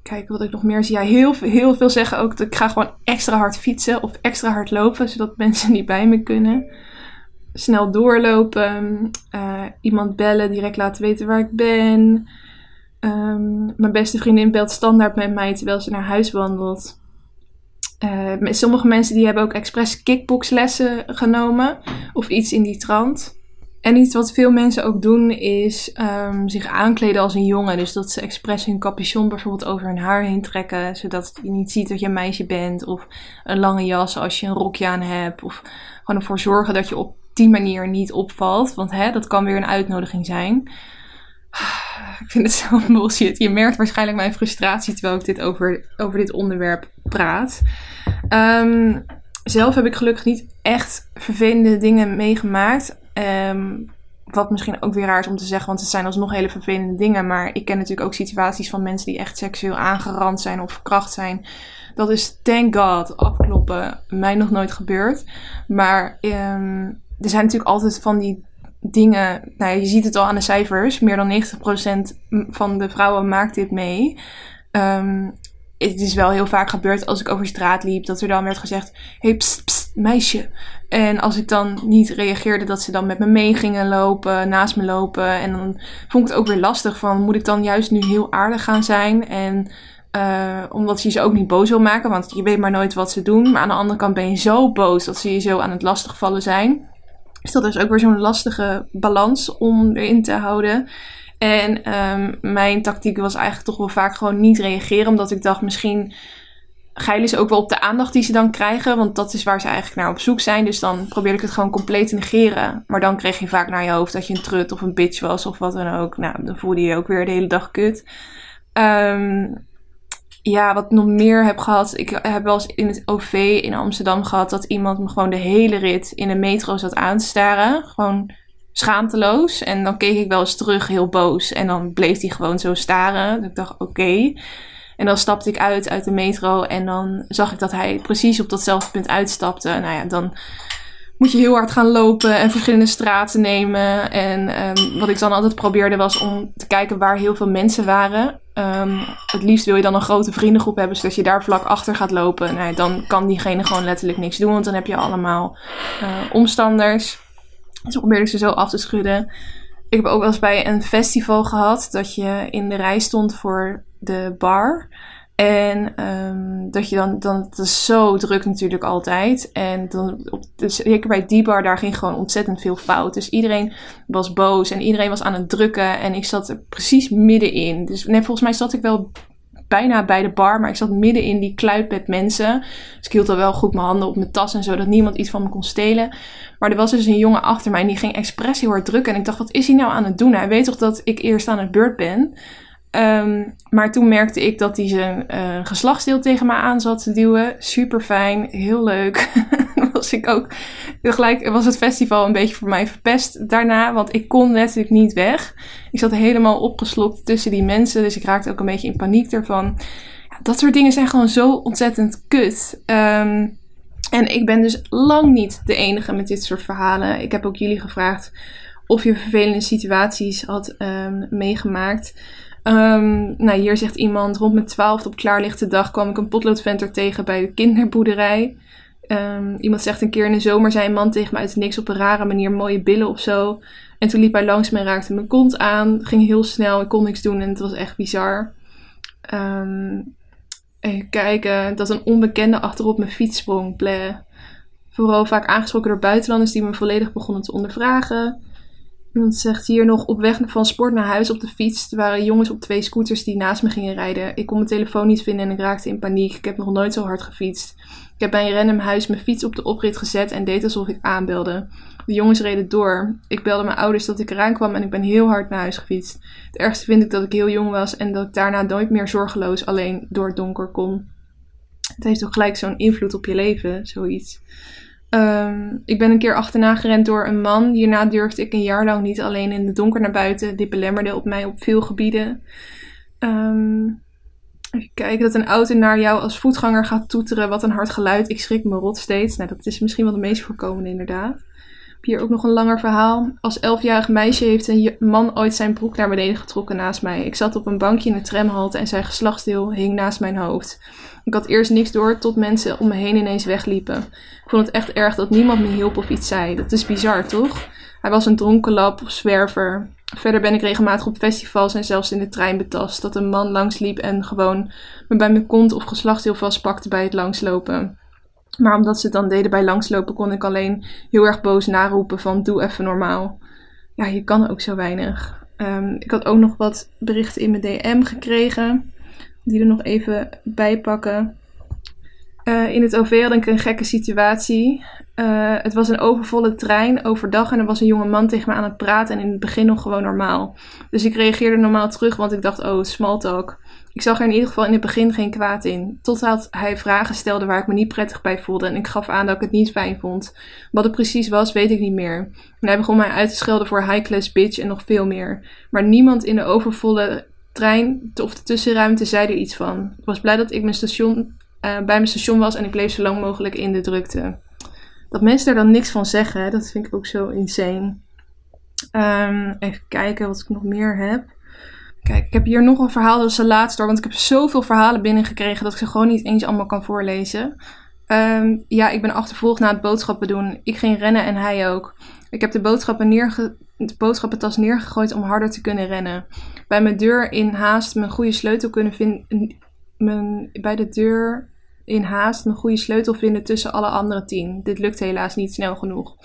kijk wat ik nog meer zie. Ja, heel, heel veel zeggen ook dat ik ga gewoon extra hard fietsen of extra hard lopen, zodat mensen niet bij me kunnen. Snel doorlopen, uh, iemand bellen, direct laten weten waar ik ben. Um, mijn beste vriendin belt standaard met mij terwijl ze naar huis wandelt. Uh, sommige mensen die hebben ook expres kickboxlessen genomen of iets in die trant. En iets wat veel mensen ook doen is um, zich aankleden als een jongen. Dus dat ze expres hun capuchon bijvoorbeeld over hun haar heen trekken. Zodat je niet ziet dat je een meisje bent. Of een lange jas als je een rokje aan hebt. Of gewoon ervoor zorgen dat je op die manier niet opvalt. Want hè, dat kan weer een uitnodiging zijn. Ik vind het zo bullshit. Je merkt waarschijnlijk mijn frustratie terwijl ik dit over, over dit onderwerp praat. Um, zelf heb ik gelukkig niet echt vervelende dingen meegemaakt. Um, wat misschien ook weer raar is om te zeggen, want het zijn alsnog hele vervelende dingen. Maar ik ken natuurlijk ook situaties van mensen die echt seksueel aangerand zijn of verkracht zijn. Dat is, thank god, afkloppen, mij nog nooit gebeurd. Maar um, er zijn natuurlijk altijd van die dingen. Nou, je ziet het al aan de cijfers. Meer dan 90% van de vrouwen maakt dit mee. Um, het is wel heel vaak gebeurd als ik over straat liep, dat er dan werd gezegd: hey, pst, meisje. En als ik dan niet reageerde, dat ze dan met me mee gingen lopen, naast me lopen. En dan vond ik het ook weer lastig van: moet ik dan juist nu heel aardig gaan zijn? En Uh, omdat je ze ook niet boos wil maken, want je weet maar nooit wat ze doen. Maar aan de andere kant ben je zo boos dat ze je zo aan het lastigvallen zijn. Dus dat is ook weer zo'n lastige balans om erin te houden. En um, mijn tactiek was eigenlijk toch wel vaak gewoon niet reageren, omdat ik dacht misschien geilen ze ook wel op de aandacht die ze dan krijgen. Want dat is waar ze eigenlijk naar op zoek zijn. Dus dan probeerde ik het gewoon compleet te negeren. Maar dan kreeg je vaak naar je hoofd dat je een trut of een bitch was of wat dan ook. Nou, dan voelde je je ook weer de hele dag kut. Um, ja, wat nog meer heb gehad. Ik heb wel eens in het OV in Amsterdam gehad dat iemand me gewoon de hele rit in de metro zat aan te staren. Gewoon schaamteloos. En dan keek ik wel eens terug heel boos. En dan bleef hij gewoon zo staren. Dus ik dacht, oké. En dan stapte ik uit uit de metro en dan zag ik dat hij precies op datzelfde punt uitstapte. Nou ja, dan moet je heel hard gaan lopen en verschillende straten nemen. En um, wat ik dan altijd probeerde was om te kijken waar heel veel mensen waren. Um, het liefst wil je dan een grote vriendengroep hebben, zodat je daar vlak achter gaat lopen. Nou dan kan diegene gewoon letterlijk niks doen, want dan heb je allemaal uh, omstanders. Dus probeerde ze zo af te schudden. Ik heb ook wel eens bij een festival gehad dat je in de rij stond voor de bar. En um, dat je dan, dan, het is zo druk natuurlijk altijd. En dan, op, dus zeker bij die bar, daar ging gewoon ontzettend veel fout. Dus iedereen was boos en iedereen was aan het drukken. En ik zat er precies middenin. Dus nee, volgens mij zat ik wel bijna bij de bar, maar ik zat midden in die kluit met mensen. Dus ik hield al wel goed mijn handen op mijn tas en zo, dat niemand iets van me kon stelen. Maar er was dus een jongen achter mij en die ging expres heel hard drukken. En ik dacht, wat is hij nou aan het doen? Hij weet toch dat ik eerst aan het beurt ben? Um, maar toen merkte ik dat hij zijn uh, geslachtsdeel tegen me aan zat te duwen. Super fijn, heel leuk. was ik ook gelijk was het festival een beetje voor mij verpest daarna, want ik kon letterlijk niet weg. Ik zat helemaal opgeslokt tussen die mensen, dus ik raakte ook een beetje in paniek ervan. Ja, dat soort dingen zijn gewoon zo ontzettend kut. Um, en ik ben dus lang niet de enige met dit soort verhalen. Ik heb ook jullie gevraagd of je vervelende situaties had um, meegemaakt. Um, nou, hier zegt iemand, rond mijn twaalfde op klaarlichte dag kwam ik een potloodventer tegen bij de kinderboerderij. Um, iemand zegt een keer in de zomer zei een man tegen me uit niks op een rare manier mooie billen of zo. En toen liep hij langs me en raakte mijn kont aan. Ging heel snel, ik kon niks doen en het was echt bizar. Um, even kijken, dat een onbekende achterop mijn fiets sprong. Vooral vaak aangesproken door buitenlanders die me volledig begonnen te ondervragen. Iemand zegt hier nog op weg van sport naar huis op de fiets. Waren jongens op twee scooters die naast me gingen rijden. Ik kon mijn telefoon niet vinden en ik raakte in paniek. Ik heb nog nooit zo hard gefietst. Ik heb bij een random huis mijn fiets op de oprit gezet en deed alsof ik aanbelde. De jongens reden door. Ik belde mijn ouders dat ik eraan kwam en ik ben heel hard naar huis gefietst. Het ergste vind ik dat ik heel jong was en dat ik daarna nooit meer zorgeloos alleen door het donker kon. Het heeft toch gelijk zo'n invloed op je leven, zoiets. Um, ik ben een keer achterna gerend door een man. Hierna durfde ik een jaar lang niet alleen in het donker naar buiten. Dit belemmerde op mij op veel gebieden. Um, even kijken, dat een auto naar jou als voetganger gaat toeteren. Wat een hard geluid. Ik schrik me rot steeds. Nou, dat is misschien wel de meest voorkomende inderdaad. Hier ook nog een langer verhaal. Als elfjarig meisje heeft een man ooit zijn broek naar beneden getrokken naast mij. Ik zat op een bankje in de tramhalte en zijn geslachtsdeel hing naast mijn hoofd. Ik had eerst niks door tot mensen om me heen ineens wegliepen. Ik vond het echt erg dat niemand me hielp of iets zei. Dat is bizar, toch? Hij was een dronken lap of zwerver. Verder ben ik regelmatig op festivals en zelfs in de trein betast. Dat een man langsliep en gewoon me bij mijn kont of geslachtsdeel vastpakte bij het langslopen. Maar omdat ze het dan deden bij langslopen, kon ik alleen heel erg boos naroepen van doe even normaal. Ja, je kan ook zo weinig. Um, ik had ook nog wat berichten in mijn DM gekregen. Die er nog even bij pakken. Uh, in het OV had ik een gekke situatie. Uh, het was een overvolle trein overdag en er was een jonge man tegen me aan het praten en in het begin nog gewoon normaal. Dus ik reageerde normaal terug, want ik dacht, oh, small talk. Ik zag er in ieder geval in het begin geen kwaad in. Totdat hij vragen stelde waar ik me niet prettig bij voelde. En ik gaf aan dat ik het niet fijn vond. Wat het precies was, weet ik niet meer. En hij begon mij uit te schelden voor high class bitch en nog veel meer. Maar niemand in de overvolle trein of de tussenruimte zei er iets van. Ik was blij dat ik mijn station, bij mijn station was en ik bleef zo lang mogelijk in de drukte. Dat mensen daar dan niks van zeggen, dat vind ik ook zo insane. Um, even kijken wat ik nog meer heb. Kijk, ik heb hier nog een verhaal, dat is de laatste want ik heb zoveel verhalen binnengekregen dat ik ze gewoon niet eens allemaal kan voorlezen. Um, ja, ik ben achtervolgd na het boodschappen doen. Ik ging rennen en hij ook. Ik heb de, boodschappen neerge de boodschappentas neergegooid om harder te kunnen rennen. Bij mijn deur in haast mijn goede sleutel kunnen vinden mijn, bij de deur in haast een goede sleutel vinden tussen alle andere tien. Dit lukt helaas niet snel genoeg.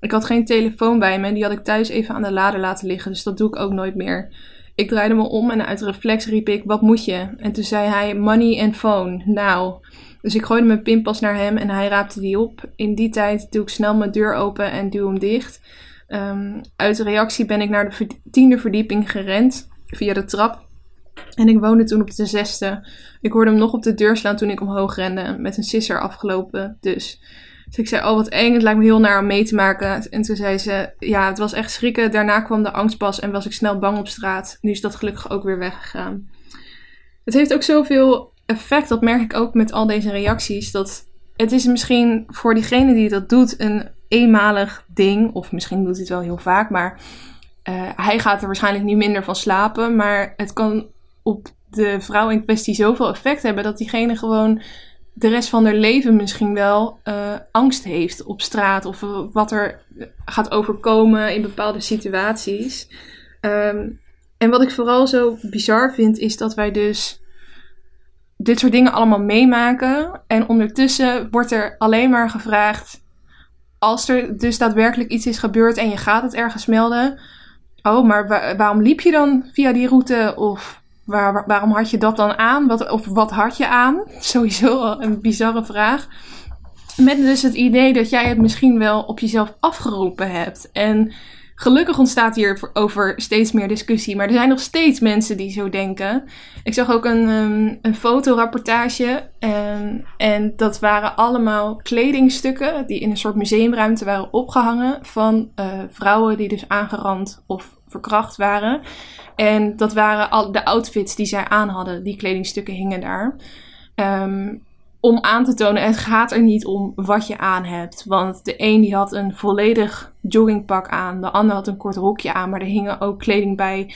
Ik had geen telefoon bij me en die had ik thuis even aan de lader laten liggen, dus dat doe ik ook nooit meer. Ik draaide me om en uit reflex riep ik: Wat moet je? En toen zei hij: Money and phone. Nou. Dus ik gooide mijn pinpas naar hem en hij raapte die op. In die tijd doe ik snel mijn deur open en duw hem dicht. Um, uit reactie ben ik naar de tiende verdieping gerend via de trap. En ik woonde toen op de zesde. Ik hoorde hem nog op de deur slaan toen ik omhoog rende. Met een sisser afgelopen dus. Dus ik zei, oh wat eng, het lijkt me heel naar om mee te maken. En toen zei ze, ja, het was echt schrikken. Daarna kwam de angst pas en was ik snel bang op straat. Nu is dat gelukkig ook weer weggegaan. Het heeft ook zoveel effect, dat merk ik ook met al deze reacties. Dat het is misschien voor diegene die dat doet een eenmalig ding. Of misschien doet hij het wel heel vaak, maar uh, hij gaat er waarschijnlijk niet minder van slapen. Maar het kan op de vrouw in kwestie zoveel effect hebben dat diegene gewoon de rest van haar leven misschien wel uh, angst heeft op straat of wat er gaat overkomen in bepaalde situaties. Um, en wat ik vooral zo bizar vind, is dat wij dus dit soort dingen allemaal meemaken. En ondertussen wordt er alleen maar gevraagd: als er dus daadwerkelijk iets is gebeurd en je gaat het ergens melden. Oh, maar waarom liep je dan via die route? Of Waar, waarom had je dat dan aan? Wat, of wat had je aan? Sowieso een bizarre vraag. Met dus het idee dat jij het misschien wel op jezelf afgeroepen hebt. En gelukkig ontstaat hier over steeds meer discussie. Maar er zijn nog steeds mensen die zo denken. Ik zag ook een, um, een fotorapportage. En, en dat waren allemaal kledingstukken die in een soort museumruimte waren opgehangen. Van uh, vrouwen die dus aangerand of verkracht waren. En dat waren al de outfits die zij aan hadden. Die kledingstukken hingen daar. Um, om aan te tonen, het gaat er niet om wat je aan hebt. Want de een die had een volledig joggingpak aan. De ander had een kort rokje aan. Maar er hingen ook kleding bij.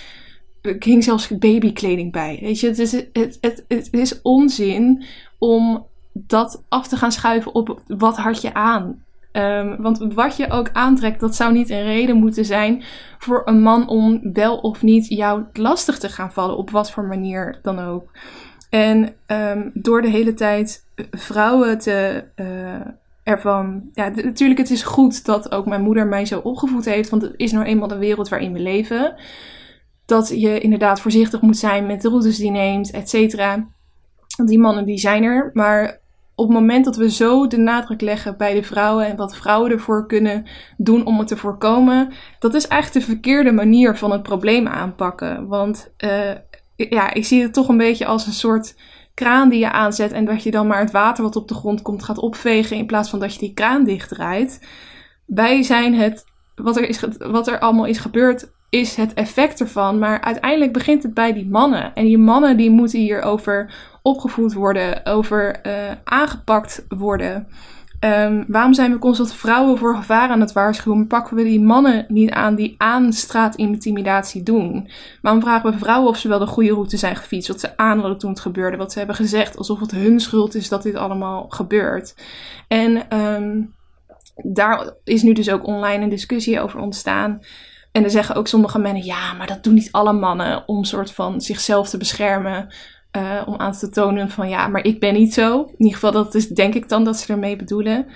Er hing zelfs babykleding bij. Weet je, het is, het, het, het is onzin om dat af te gaan schuiven op wat had je aan. Um, want wat je ook aantrekt, dat zou niet een reden moeten zijn voor een man om wel of niet jou lastig te gaan vallen, op wat voor manier dan ook. En um, door de hele tijd vrouwen te uh, ervan. Ja, natuurlijk, het is goed dat ook mijn moeder mij zo opgevoed heeft, want het is nou eenmaal de wereld waarin we leven. Dat je inderdaad voorzichtig moet zijn met de routes die neemt, et cetera. Die mannen die zijn er, maar op het moment dat we zo de nadruk leggen bij de vrouwen en wat vrouwen ervoor kunnen doen om het te voorkomen, dat is eigenlijk de verkeerde manier van het probleem aanpakken. Want uh, ja, ik zie het toch een beetje als een soort kraan die je aanzet en dat je dan maar het water wat op de grond komt gaat opvegen in plaats van dat je die kraan dichtdraait. Wij zijn het, wat er, is, wat er allemaal is gebeurd, is het effect ervan. Maar uiteindelijk begint het bij die mannen. En die mannen die moeten hierover opgevoed worden, over uh, aangepakt worden. Um, waarom zijn we constant vrouwen voor gevaar aan het waarschuwen? Pakken we die mannen niet aan die aan straatintimidatie doen? Waarom vragen we vrouwen of ze wel de goede route zijn gefietst? Wat ze aan hadden toen het gebeurde? Wat ze hebben gezegd? Alsof het hun schuld is dat dit allemaal gebeurt. En um, daar is nu dus ook online een discussie over ontstaan. En er zeggen ook sommige mannen, ja, maar dat doen niet alle mannen om soort van zichzelf te beschermen. Uh, om aan te tonen van ja, maar ik ben niet zo. In ieder geval, dat is denk ik dan dat ze ermee bedoelen.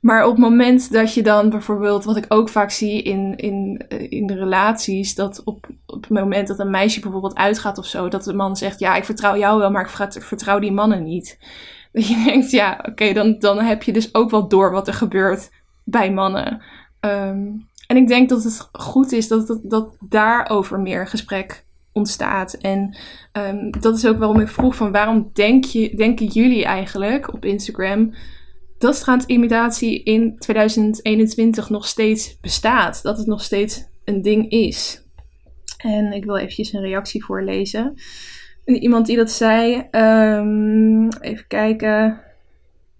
Maar op het moment dat je dan bijvoorbeeld, wat ik ook vaak zie in, in, eh, in de relaties, dat op, op het moment dat een meisje bijvoorbeeld uitgaat of zo, dat de man zegt: Ja, ik vertrouw jou wel, maar ik vertrouw die mannen niet. Dat je denkt: Ja, oké, dan, dan heb je dus ook wel door wat er gebeurt bij mannen. Um, en ik denk dat het goed is dat, dat, dat daarover meer gesprek ontstaat. En um, dat is ook waarom ik vroeg van waarom denk je, denken jullie eigenlijk op Instagram dat straatintimidatie in 2021 nog steeds bestaat? Dat het nog steeds een ding is? En ik wil eventjes een reactie voorlezen. Iemand die dat zei, um, even kijken.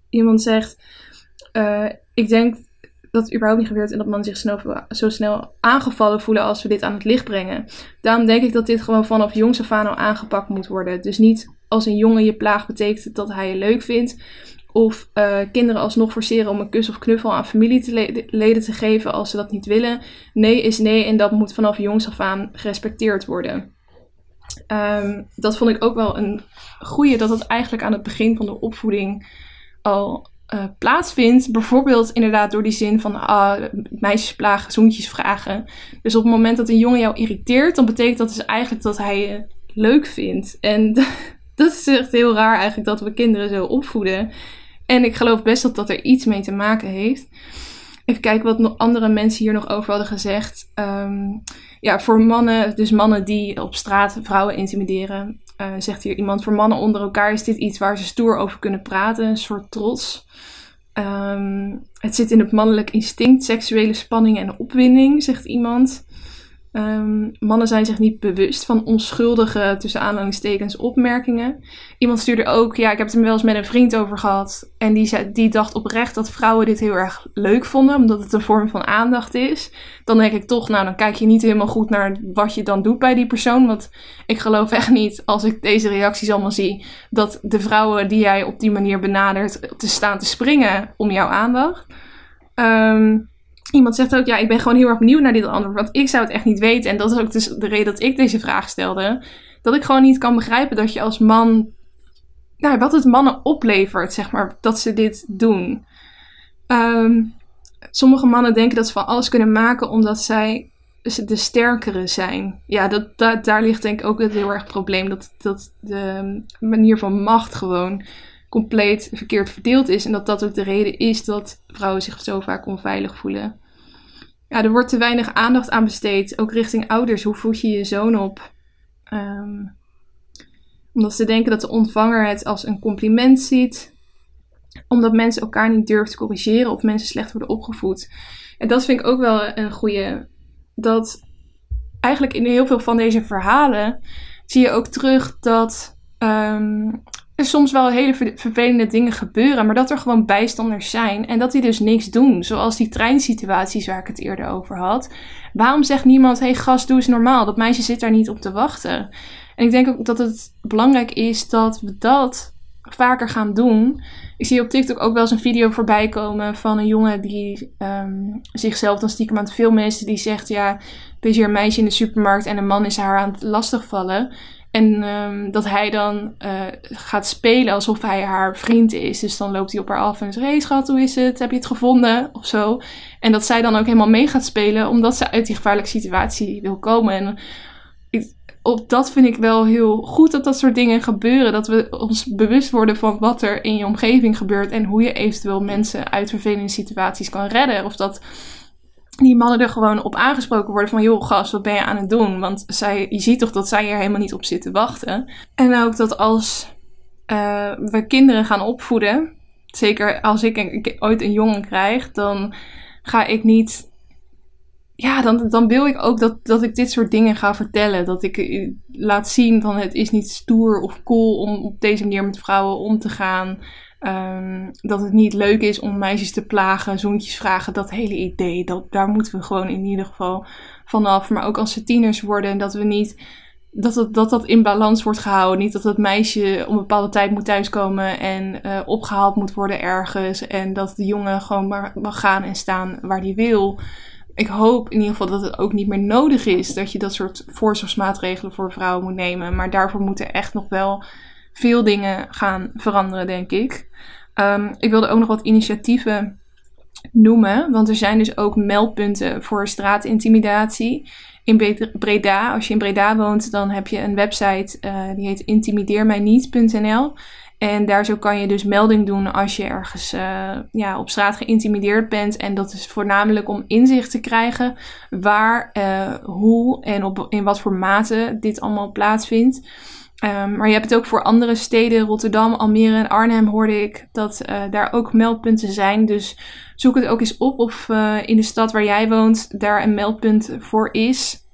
Iemand zegt, uh, ik denk dat überhaupt niet gebeurt en dat mannen zich snel, zo snel aangevallen voelen als we dit aan het licht brengen. Daarom denk ik dat dit gewoon vanaf jongs af aan al aangepakt moet worden. Dus niet als een jongen je plaag betekent dat hij je leuk vindt. Of uh, kinderen alsnog forceren om een kus of knuffel aan familieleden te geven als ze dat niet willen. Nee is nee en dat moet vanaf jongs af aan gerespecteerd worden. Ehm, dat vond ik ook wel een goede, dat het eigenlijk aan het begin van de opvoeding al uh, plaatsvindt. Bijvoorbeeld inderdaad door die zin van ah, meisjes plagen, zoentjes vragen. Dus op het moment dat een jongen jou irriteert, dan betekent dat dus eigenlijk dat hij je leuk vindt. En dat is echt heel raar eigenlijk dat we kinderen zo opvoeden. En ik geloof best dat dat er iets mee te maken heeft. Even kijken wat andere mensen hier nog over hadden gezegd. Ehm, ja, voor mannen, dus mannen die op straat vrouwen intimideren, uh, zegt hier iemand, voor mannen onder elkaar is dit iets waar ze stoer over kunnen praten, een soort trots. Um, het zit in het mannelijk instinct, seksuele spanning en opwinding, zegt iemand. Um, mannen zijn zich niet bewust van onschuldige, tussen aanhalingstekens, opmerkingen. Iemand stuurde ook, ja, ik heb het er wel eens met een vriend over gehad. En die, die dacht oprecht dat vrouwen dit heel erg leuk vonden, omdat het een vorm van aandacht is. Dan denk ik toch, nou, dan kijk je niet helemaal goed naar wat je dan doet bij die persoon. Want ik geloof echt niet, als ik deze reacties allemaal zie, dat de vrouwen die jij op die manier benadert, te staan te springen om jouw aandacht. Um, Iemand zegt ook, ja, ik ben gewoon heel erg benieuwd naar dit antwoord, want ik zou het echt niet weten. En dat is ook dus de reden dat ik deze vraag stelde. Dat ik gewoon niet kan begrijpen dat je als man, nou, wat het mannen oplevert, zeg maar, dat ze dit doen. Ehm, sommige mannen denken dat ze van alles kunnen maken omdat zij de sterkere zijn. Ja, dat, dat, daar ligt denk ik ook het heel erg probleem. Dat, dat de manier van macht gewoon compleet verkeerd verdeeld is. En dat dat ook de reden is dat vrouwen zich zo vaak onveilig voelen. Ja, er wordt te weinig aandacht aan besteed, ook richting ouders. Hoe voed je je zoon op? Ehm, omdat ze denken dat de ontvanger het als een compliment ziet. Omdat mensen elkaar niet durven te corrigeren of mensen slecht worden opgevoed. En dat vind ik ook wel een goede. Dat eigenlijk in heel veel van deze verhalen zie je ook terug dat ehm, er soms wel hele vervelende dingen gebeuren, maar dat er gewoon bijstanders zijn en dat die dus niks doen. Zoals die treinsituaties waar ik het eerder over had. Waarom zegt niemand: hey gast, doe eens normaal? Dat meisje zit daar niet op te wachten. En ik denk ook dat het belangrijk is dat we dat vaker gaan doen. Ik zie op TikTok ook wel eens een video voorbij komen van een jongen die um, zichzelf dan stiekem aan het filmen is. Die zegt: Ja, er is hier een meisje in de supermarkt en een man is haar aan het lastigvallen. En um, dat hij dan uh, gaat spelen alsof hij haar vriend is. Dus dan loopt hij op haar af en zegt: Hey schat, hoe is het? Heb je het gevonden? Of zo. En dat zij dan ook helemaal mee gaat spelen, omdat ze uit die gevaarlijke situatie wil komen. En ik, op dat vind ik wel heel goed dat dat soort dingen gebeuren. Dat we ons bewust worden van wat er in je omgeving gebeurt. En hoe je eventueel mensen uit vervelende situaties kan redden. Of dat die mannen er gewoon op aangesproken worden van... joh, gast, wat ben je aan het doen? Want zij, je ziet toch dat zij er helemaal niet op zitten wachten. En ook dat als uh, we kinderen gaan opvoeden... zeker als ik, ooit een jongen krijg... dan ga ik niet... Ja, dan, dan wil ik ook dat, dat ik dit soort dingen ga vertellen. Dat ik eh, laat zien van het is niet stoer of cool om op deze manier met vrouwen om te gaan... Um, dat het niet leuk is om meisjes te plagen, zoontjes vragen, dat hele idee. Dat, daar moeten we gewoon in ieder geval vanaf. Maar ook als ze tieners worden, dat we niet. Dat, dat dat in balans wordt gehouden. Niet dat het meisje om een bepaalde tijd moet thuiskomen en uh, opgehaald moet worden ergens. En dat de jongen gewoon maar mag gaan en staan waar hij wil. Ik hoop in ieder geval dat het ook niet meer nodig is dat je dat soort voorzorgsmaatregelen voor vrouwen moet nemen. Maar daarvoor moeten echt nog wel veel dingen gaan veranderen, denk ik. Um, ik wilde ook nog wat initiatieven noemen, want er zijn dus ook meldpunten voor straatintimidatie. In Breda, als je in Breda woont, dan heb je een website uh, die heet intimideermijniet.nl. En daar zo kan je dus melding doen als je ergens uh, ja, op straat geïntimideerd bent. En dat is voornamelijk om inzicht te krijgen waar, uh, hoe en op, in wat voor mate dit allemaal plaatsvindt. Um, maar je hebt het ook voor andere steden, Rotterdam, Almere en Arnhem hoorde ik dat uh, daar ook meldpunten zijn. Dus zoek het ook eens op of uh, in de stad waar jij woont daar een meldpunt voor is.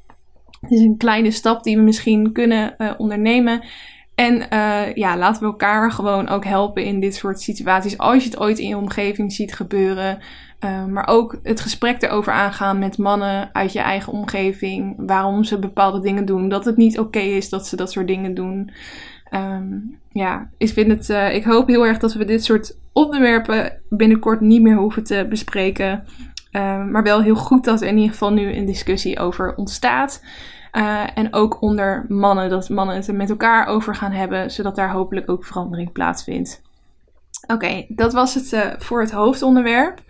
Het is een kleine stap die we misschien kunnen uh, ondernemen. En ja, laten we elkaar gewoon ook helpen in dit soort situaties. Als je het ooit in je omgeving ziet gebeuren, uh, maar ook het gesprek erover aangaan met mannen uit je eigen omgeving. Waarom ze bepaalde dingen doen. Dat het niet oké is dat ze dat soort dingen doen. Um, ja, ik vind het. Uh, ik hoop heel erg dat we dit soort onderwerpen binnenkort niet meer hoeven te bespreken. Uh, maar wel heel goed dat er in ieder geval nu een discussie over ontstaat. Uh, en ook onder mannen, dat mannen het er met elkaar over gaan hebben, zodat daar hopelijk ook verandering plaatsvindt. Oké, dat was het voor het hoofdonderwerp.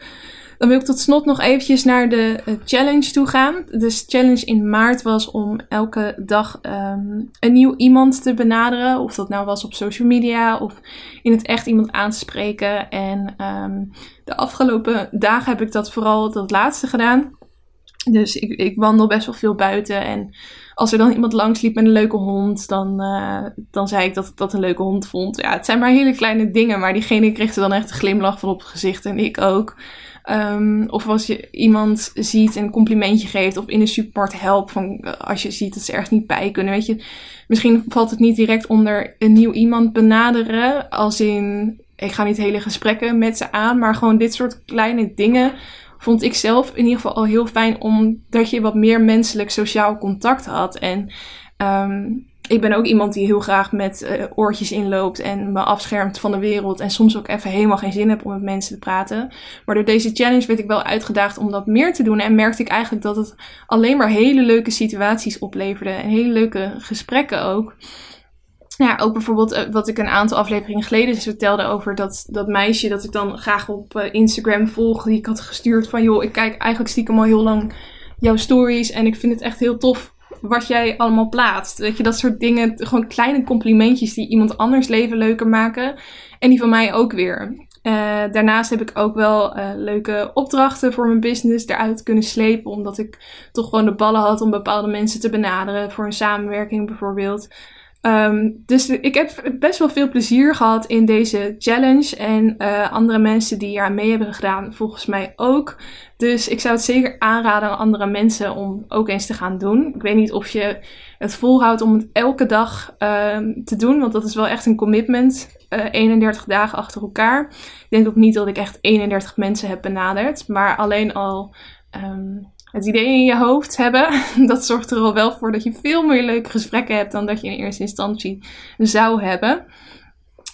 Dan wil ik tot slot nog eventjes naar de uh, challenge toe gaan. Dus challenge in maart was om elke dag um, een nieuw iemand te benaderen. Of dat nou was op social media of in het echt iemand aan te spreken. En um, de afgelopen dagen heb ik dat vooral dat laatste gedaan. Dus ik, ik wandel best wel veel buiten. En als er dan iemand langs liep met een leuke hond, dan, uh, dan zei ik dat ik dat een leuke hond vond. Ja, het zijn maar hele kleine dingen, maar diegene kreeg er dan echt een glimlach van op het gezicht en ik ook. Um, of als je iemand ziet en een complimentje geeft, of in de supermarkt helpt, van, eh, als je ziet dat ze ergens niet bij kunnen. Weet je, misschien valt het niet direct onder een nieuw iemand benaderen, als in ik ga niet hele gesprekken met ze aan, maar gewoon dit soort kleine dingen vond ik zelf in ieder geval al heel fijn omdat je wat meer menselijk sociaal contact had. En um, ik ben ook iemand die heel graag met uh, oortjes inloopt en me afschermt van de wereld. En soms ook even helemaal geen zin heb om met mensen te praten. Maar door deze challenge werd ik wel uitgedaagd om dat meer te doen. En merkte ik eigenlijk dat het alleen maar hele leuke situaties opleverde. En hele leuke gesprekken ook. Ja, ook bijvoorbeeld uh, wat ik een aantal afleveringen geleden vertelde over dat, dat meisje dat ik dan graag op uh, Instagram volg. Die ik had gestuurd van joh, ik kijk eigenlijk stiekem al heel lang jouw stories. En ik vind het echt heel tof wat jij allemaal plaatst. Weet je, dat soort dingen. Gewoon kleine complimentjes die iemand anders leven leuker maken. En die van mij ook weer. Uh, daarnaast heb ik ook wel uh, leuke opdrachten voor mijn business eruit kunnen slepen. Omdat ik toch gewoon de ballen had om bepaalde mensen te benaderen. Voor een samenwerking bijvoorbeeld. Um, dus ik heb best wel veel plezier gehad in deze challenge. En uh, andere mensen die hier mee hebben gedaan, volgens mij ook. Dus ik zou het zeker aanraden aan andere mensen om ook eens te gaan doen. Ik weet niet of je het volhoudt om het elke dag uh, te doen, want dat is wel echt een commitment. Uh, 31 dagen achter elkaar. Ik denk ook niet dat ik echt 31 mensen heb benaderd, maar alleen al. Um, het idee in je hoofd hebben, dat zorgt er al wel voor dat je veel meer leuke gesprekken hebt dan dat je in eerste instantie zou hebben.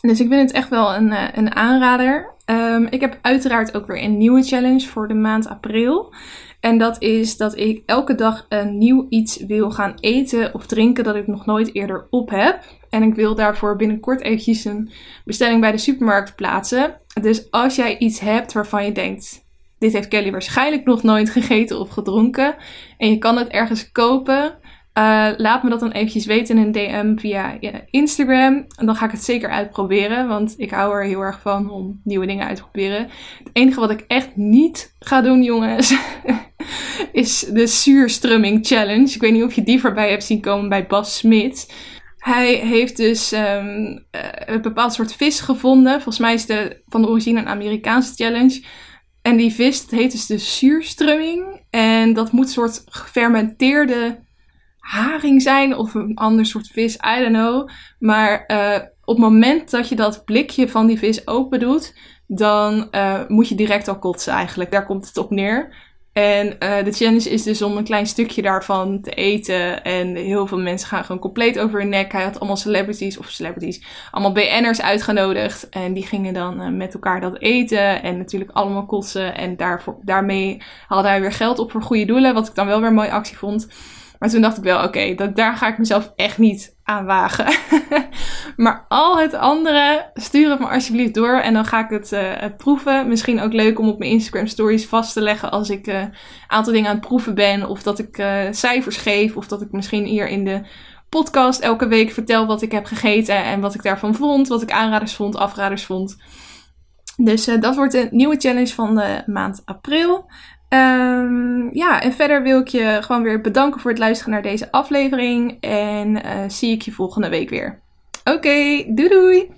Dus ik vind het echt wel een, eh, een aanrader. Um, ik heb uiteraard ook weer een nieuwe challenge voor de maand april. En dat is dat ik elke dag een nieuw iets wil gaan eten of drinken dat ik nog nooit eerder op heb. En ik wil daarvoor binnenkort eventjes een bestelling bij de supermarkt plaatsen. Dus als jij iets hebt waarvan je denkt, dit heeft Kelly waarschijnlijk nog nooit gegeten of gedronken. En je kan het ergens kopen. Uh, laat me dat dan eventjes weten in een DM via Instagram. En dan ga ik het zeker uitproberen. Want ik hou er heel erg van om nieuwe dingen uit te proberen. Het enige wat ik echt niet ga doen, jongens, is de zuurstrumming challenge. Ik weet niet of je die voorbij hebt zien komen bij Bas Smit. Hij heeft dus um, een bepaald soort vis gevonden. Volgens mij is de van de origine een Amerikaanse challenge. En die vis, heet dus de zuurstrumming. En dat moet een soort gefermenteerde haring zijn of een ander soort vis, I don't know. Maar uh, op het moment dat je dat blikje van die vis open doet, dan uh, moet je direct al kotsen eigenlijk. Daar komt het op neer. En uh, de challenge is dus om een klein stukje daarvan te eten. En heel veel mensen gaan gewoon compleet over hun nek. Hij had allemaal celebrities, of celebrities, allemaal BN'ers uitgenodigd. En die gingen dan uh, met elkaar dat eten. En natuurlijk allemaal kotsen. En daarvoor, daarmee haalde hij weer geld op voor goede doelen. Wat ik dan wel weer een mooie actie vond. Maar toen dacht ik wel, oké, okay, daar ga ik mezelf echt niet aan wagen. maar al het andere, stuur het me alsjeblieft door. En dan ga ik het uh, proeven. Misschien ook leuk om op mijn Instagram stories vast te leggen als ik een uh, aantal dingen aan het proeven ben. Of dat ik uh, cijfers geef. Of dat ik misschien hier in de podcast elke week vertel wat ik heb gegeten. En wat ik daarvan vond. Wat ik aanraders vond, afraders vond. Dus dat wordt een nieuwe challenge van de maand april. Ehm, ja, en verder wil ik je gewoon weer bedanken voor het luisteren naar deze aflevering. En eh, zie ik je volgende week weer. Oké, doei doei!